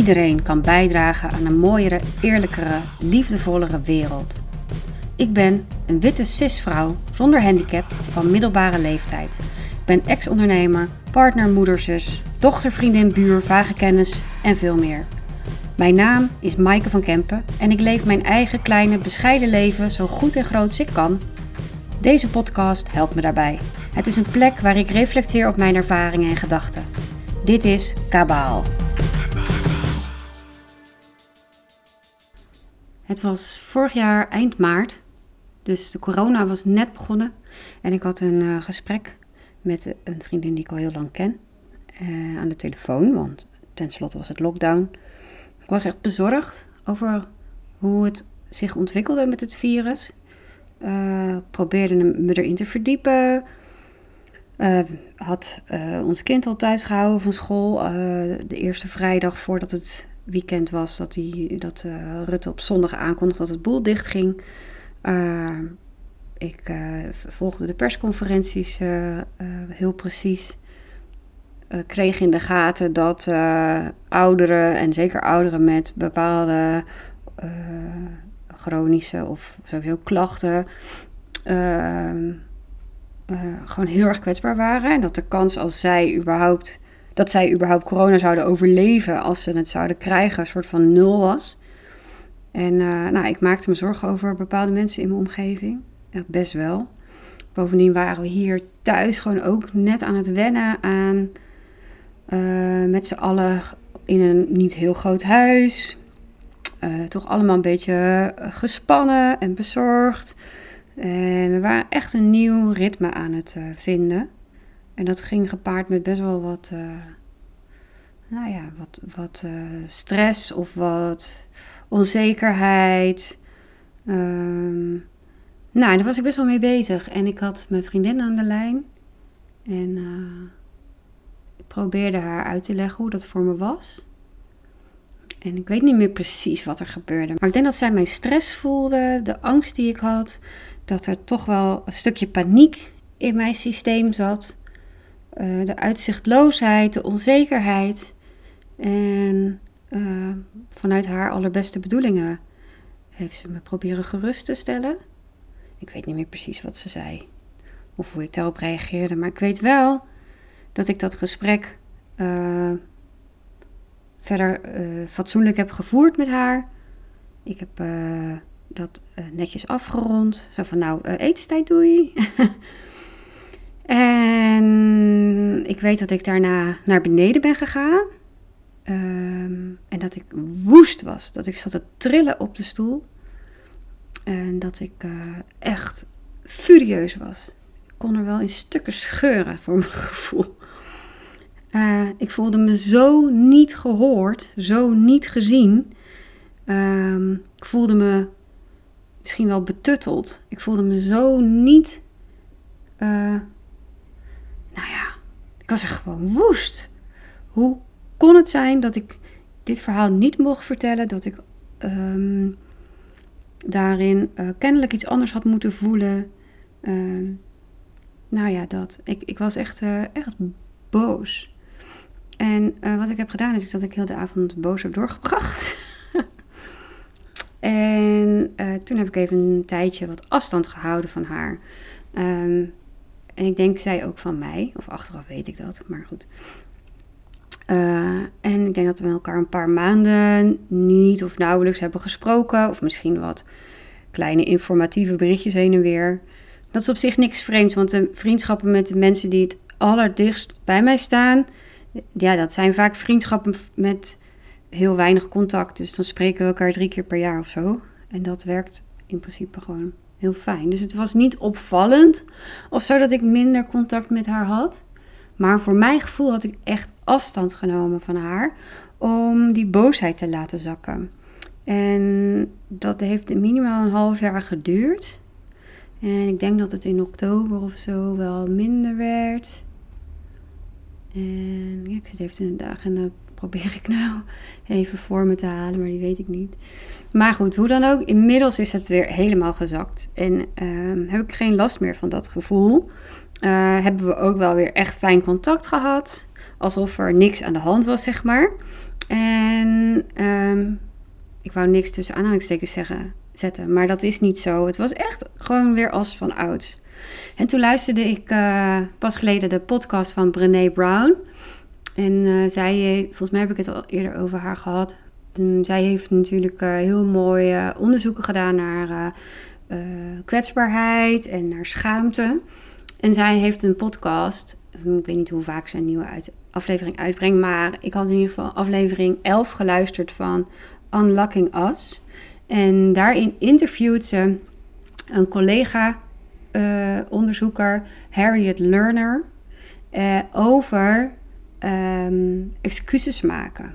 Iedereen kan bijdragen aan een mooiere, eerlijkere, liefdevollere wereld. Ik ben een witte cisvrouw zonder handicap van middelbare leeftijd. Ik ben ex-ondernemer, partner, moeder, zus, dochter, vriendin, buur, vage kennis en veel meer. Mijn naam is Maaike van Kempen en ik leef mijn eigen kleine, bescheiden leven zo goed en groot als ik kan. Deze podcast helpt me daarbij. Het is een plek waar ik reflecteer op mijn ervaringen en gedachten. Dit is Kabaal. Het was vorig jaar eind maart, dus de corona was net begonnen. En ik had een uh, gesprek met een vriendin die ik al heel lang ken uh, aan de telefoon, want tenslotte was het lockdown. Ik was echt bezorgd over hoe het zich ontwikkelde met het virus. Uh, probeerde me erin te verdiepen. Had ons kind al thuis gehouden van school. de eerste vrijdag voordat het weekend was, dat, die, dat Rutte op zondag aankondigde dat het boel dicht ging. ik volgde de persconferenties heel precies. kreeg in de gaten dat ouderen, en zeker ouderen met bepaalde chronische of sowieso klachten. Uh, uh, gewoon heel erg kwetsbaar waren. En dat de kans als zij überhaupt, dat zij überhaupt corona zouden overleven als ze het zouden krijgen, een soort van nul was. En uh, nou, ik maakte me zorgen over bepaalde mensen in mijn omgeving. Ja, best wel. Bovendien waren we hier thuis gewoon ook net aan het wennen aan uh, met z'n allen in een niet heel groot huis. Uh, toch allemaal een beetje eh, gespannen en bezorgd. En we waren echt een nieuw ritme aan het vinden. En dat ging gepaard met best wel wat, nou ja, wat, wat stress of wat onzekerheid. Um, nou, daar was ik best wel mee bezig. En ik had mijn vriendin aan de lijn. En ik probeerde haar uit te leggen hoe dat voor me was. En ik weet niet meer precies wat er gebeurde. Maar ik denk dat zij mijn stress voelde, de angst die ik had. Dat er toch wel een stukje paniek in mijn systeem zat. Uh, de uitzichtloosheid, de onzekerheid. En uh, vanuit haar allerbeste bedoelingen heeft ze me proberen gerust te stellen. Ik weet niet meer precies wat ze zei. Of hoe ik daarop reageerde. Maar ik weet wel dat ik dat gesprek uh, verder fatsoenlijk heb gevoerd met haar. Ik heb dat netjes afgerond. Zo van, nou, etenstijd doei. en ik weet dat ik daarna naar beneden ben gegaan. Um, en dat ik woest was. Dat ik zat te trillen op de stoel. En dat ik echt furieus was. Ik kon er wel in stukken scheuren voor mijn gevoel. Uh, ik voelde me zo niet gehoord, zo niet gezien. Uh, ik voelde me misschien wel betutteld. Ik voelde me zo niet. Uh, nou ja, ik was er gewoon woest. Hoe kon het zijn dat ik dit verhaal niet mocht vertellen? Dat ik um, daarin uh, kennelijk iets anders had moeten voelen. Uh, nou ja, dat. Ik, ik was echt, uh, echt boos. En uh, wat ik heb gedaan is dat ik heel de avond boos heb doorgebracht. en toen heb ik even een tijdje wat afstand gehouden van haar. Um, en ik denk zij ook van mij. Of achteraf weet ik dat, maar goed. Uh, en ik denk dat we elkaar een paar maanden niet of nauwelijks hebben gesproken. Of misschien wat kleine informatieve berichtjes heen en weer. Dat is op zich niks vreemds, want de vriendschappen met de mensen die het allerdichtst bij mij staan ja, dat zijn vaak vriendschappen met heel weinig contact. Dus dan spreken we elkaar drie keer per jaar of zo. En dat werkt in principe gewoon heel fijn. Dus het was niet opvallend of zo dat ik minder contact met haar had. Maar voor mijn gevoel had ik echt afstand genomen van haar om die boosheid te laten zakken. En dat heeft minimaal een half jaar geduurd. En ik denk dat het in oktober of zo wel minder werd. En ja, ik zit even in de agenda, probeer ik nou even voor me te halen, maar die weet ik niet. Maar goed, hoe dan ook, inmiddels is het weer helemaal gezakt. En uh, heb ik geen last meer van dat gevoel. Uh, hebben we ook wel weer echt fijn contact gehad. Alsof er niks aan de hand was, zeg maar. En ehm, ik wou niks tussen aanhalingstekens zeggen, zetten, maar dat is niet zo. Het was echt gewoon weer als van ouds. En toen luisterde ik uh, pas geleden de podcast van Brené Brown. En uh, zij, volgens mij heb ik het al eerder over haar gehad. Um, zij heeft natuurlijk uh, heel mooie onderzoeken gedaan naar kwetsbaarheid en naar schaamte. En zij heeft een podcast. Ik weet niet hoe vaak ze een nieuwe aflevering uitbrengt. Maar ik had in ieder geval aflevering 11 geluisterd van Unlocking Us. En daarin interviewt ze een collega uh, onderzoeker, Harriet Lerner, over um, excuses maken.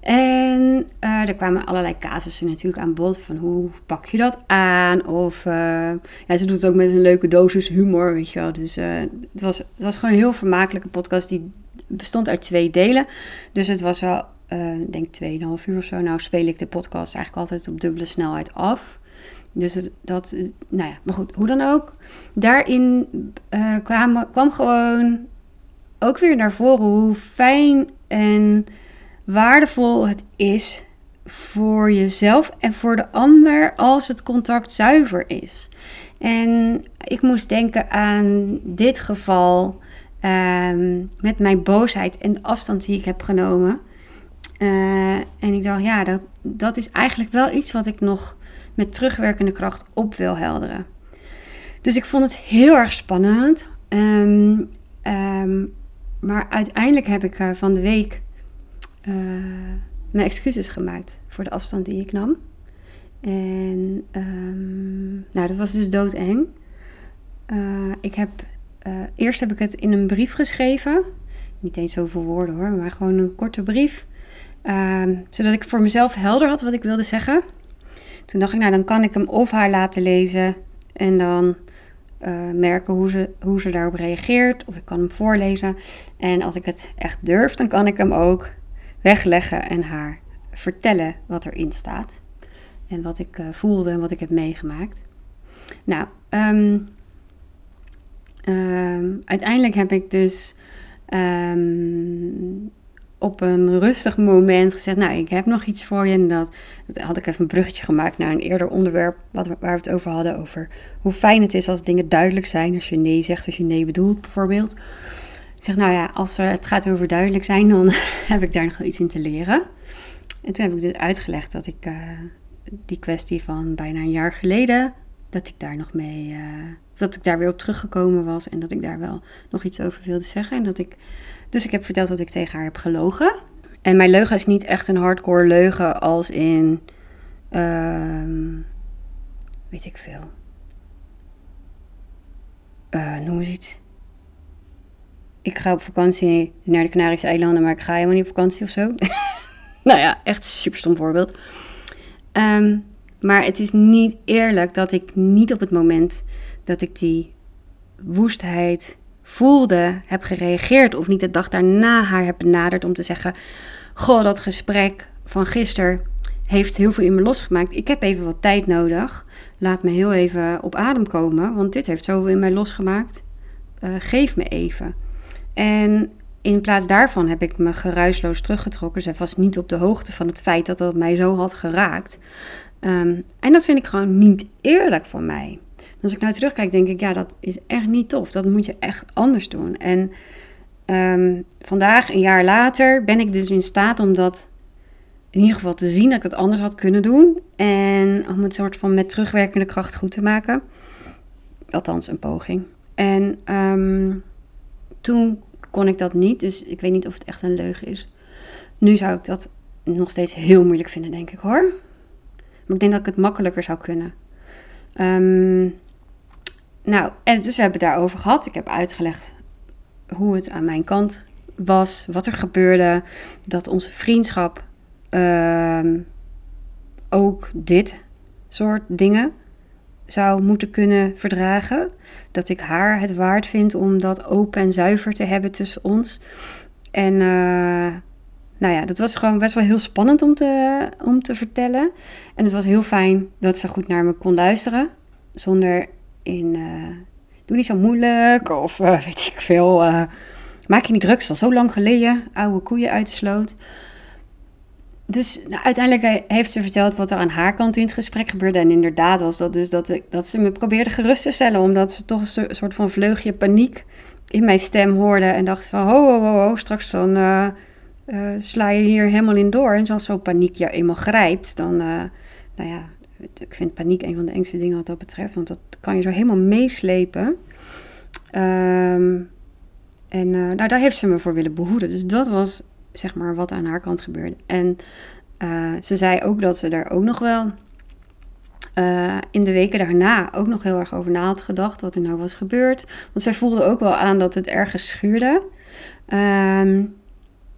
En uh, er kwamen allerlei casussen natuurlijk aan bod van hoe pak je dat aan? Of ja, ze doet het ook met een leuke dosis humor, weet je wel. Dus het, was, het was gewoon een heel vermakelijke podcast die bestond uit twee delen. Dus het was al, ik denk 2,5 uur of zo. Nou speel ik de podcast eigenlijk altijd op dubbele snelheid af. Dus het, dat, eh, nou ja, maar goed, hoe dan ook. Daarin uh, kwam, kwam gewoon ook weer naar voren hoe fijn en waardevol het is voor jezelf en voor de ander als het contact zuiver is. En ik moest denken aan dit geval um, met mijn boosheid en de afstand die ik heb genomen. Uh, en ik dacht, ja, dat, dat is eigenlijk wel iets wat ik nog met terugwerkende kracht op wil helderen. Dus ik vond het heel erg spannend. Um, um, maar uiteindelijk heb ik van de week uh, mijn excuses gemaakt voor de afstand die ik nam. En um, nou, dat was dus doodeng. Uh, ik heb, eerst heb ik het in een brief geschreven. Niet eens zoveel woorden hoor, maar gewoon een korte brief. zodat ik voor mezelf helder had wat ik wilde zeggen. Toen dacht ik, nou dan kan ik hem of haar laten lezen en dan uh, merken hoe ze, hoe ze daarop reageert. Of ik kan hem voorlezen. En als ik het echt durf, dan kan ik hem ook wegleggen en haar vertellen wat erin staat. En wat ik uh, voelde en wat ik heb meegemaakt. Nou, um, um, uiteindelijk heb ik dus um, op een rustig moment gezegd: Nou, ik heb nog iets voor je. En dat, dat had ik even een bruggetje gemaakt naar een eerder onderwerp wat, waar we het over hadden. Over hoe fijn het is als dingen duidelijk zijn. Als je nee zegt, als je nee bedoelt, bijvoorbeeld. Ik zeg: Nou ja, als het gaat over duidelijk zijn, dan heb ik daar nog wel iets in te leren. En toen heb ik dus uitgelegd dat ik uh, die kwestie van bijna een jaar geleden. Dat ik daar nog mee. Uh, dat ik daar weer op teruggekomen was en dat ik daar wel nog iets over wilde zeggen. En dat ik dus ik heb verteld dat ik tegen haar heb gelogen. En mijn leugen is niet echt een hardcore leugen als in. Uh, weet ik veel. Uh, noem eens iets. Ik ga op vakantie naar de Canarische eilanden, maar ik ga helemaal niet op vakantie of zo. nou ja, echt een super stom voorbeeld. Um, maar het is niet eerlijk dat ik niet op het moment dat ik die woestheid voelde, heb gereageerd of niet de dag daarna haar heb benaderd om te zeggen: Goh, dat gesprek van gisteren heeft heel veel in me losgemaakt. Ik heb even wat tijd nodig. Laat me heel even op adem komen, want dit heeft zoveel in mij losgemaakt. Uh, geef me even. En in plaats daarvan heb ik me geruisloos teruggetrokken. Zij was niet op de hoogte van het feit dat dat mij zo had geraakt. Um, en dat vind ik gewoon niet eerlijk voor mij als ik nou terugkijk, denk ik, ja, dat is echt niet tof. Dat moet je echt anders doen. En um, vandaag, een jaar later, ben ik dus in staat om dat in ieder geval te zien dat ik het anders had kunnen doen. En om het soort van met terugwerkende kracht goed te maken. Althans, een poging. En um, toen kon ik dat niet, dus ik weet niet of het echt een leugen is. Nu zou ik dat nog steeds heel moeilijk vinden, denk ik hoor. Maar ik denk dat ik het makkelijker zou kunnen. Um, nou, en dus we hebben het daarover gehad. Ik heb uitgelegd hoe het aan mijn kant was, wat er gebeurde, dat onze vriendschap uh, ook dit soort dingen zou moeten kunnen verdragen. Dat ik haar het waard vind om dat open en zuiver te hebben tussen ons. En uh, nou ja, dat was gewoon best wel heel spannend om te, om te vertellen. En het was heel fijn dat ze goed naar me kon luisteren. Zonder in uh, doe niet zo moeilijk of uh, weet ik veel. Uh, maak je niet druk, al zo lang geleden. Oude koeien uit de sloot. dus nou, uiteindelijk heeft ze verteld wat er aan haar kant in het gesprek gebeurde. En inderdaad was dat dus dat, ik, dat ze me probeerde gerust te stellen. Omdat ze toch een soort van vleugje paniek in mijn stem hoorde. En dacht van, ho, ho, ho, ho straks dan uh, sla je hier helemaal in door. En als zo'n paniek je eenmaal grijpt, dan, uh, nou ja, ik vind paniek een van de engste dingen wat dat betreft. Want dat kan je zo helemaal meeslepen. Um, en nou, daar heeft ze me voor willen behoeden. Dus dat was zeg maar wat aan haar kant gebeurde. En ze zei ook dat ze daar ook nog wel in de weken daarna ook nog heel erg over na had gedacht wat er nou was gebeurd. Want zij voelde ook wel aan dat het ergens schuurde. Um,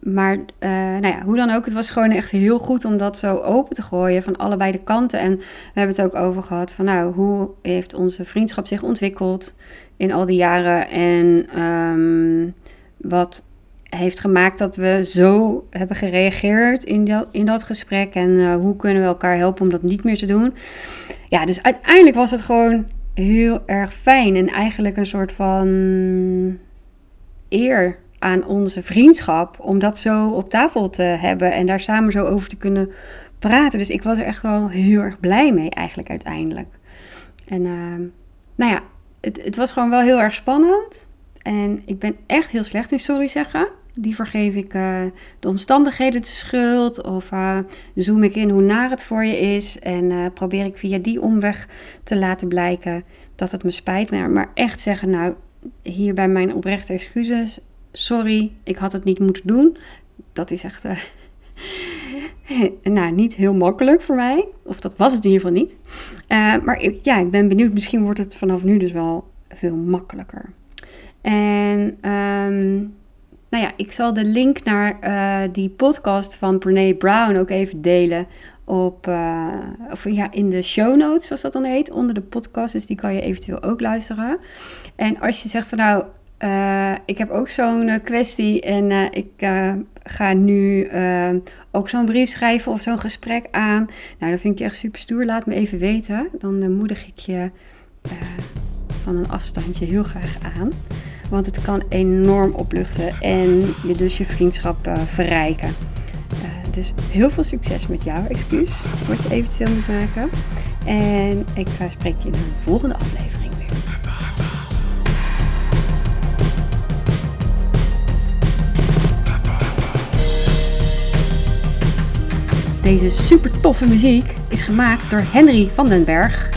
maar uh, nou ja, hoe dan ook, het was gewoon echt heel goed om dat zo open te gooien van allebei de kanten. En we hebben het ook over gehad van nou, hoe heeft onze vriendschap zich ontwikkeld in al die jaren en um, wat heeft gemaakt dat we zo hebben gereageerd in dat, in dat gesprek. En uh, hoe kunnen we elkaar helpen om dat niet meer te doen. Ja, dus uiteindelijk was het gewoon heel erg fijn. En eigenlijk een soort van eer aan onze vriendschap. Om dat zo op tafel te hebben en daar samen zo over te kunnen praten. Dus ik was er echt wel heel erg blij mee eigenlijk uiteindelijk. En uh, nou ja, het, het was gewoon wel heel erg spannend. En ik ben echt heel slecht in sorry zeggen. Die vergeef ik uh, de omstandigheden de schuld. Of uh, zoom ik in hoe naar het voor je is. En uh, probeer ik via die omweg te laten blijken dat het me spijt. Maar, maar echt zeggen, nou, hier bij mijn oprechte excuses. Sorry, ik had het niet moeten doen. Dat is echt nou, niet heel makkelijk voor mij. Of dat was het in ieder geval niet. maar ik, ja, ik ben benieuwd. Misschien wordt het vanaf nu dus wel veel makkelijker. En um, nou ja, ik zal de link naar uh, die podcast van Brene Brown ook even delen op, of ja, in de show notes, zoals dat dan heet, onder de podcast. Dus die kan je eventueel ook luisteren. En als je zegt van nou, uh, ik heb ook zo'n kwestie en ik ga nu ook zo'n brief schrijven of zo'n gesprek aan. Nou, dat vind ik echt super stoer. Laat me even weten. Dan moedig ik je van een afstandje heel graag aan. Want het kan enorm opluchten en je dus je vriendschap verrijken. Dus heel veel succes met jouw excuus, wat je eventueel moet maken. En ik spreek je in een volgende aflevering Deze super toffe muziek is gemaakt door Henry van den Berg.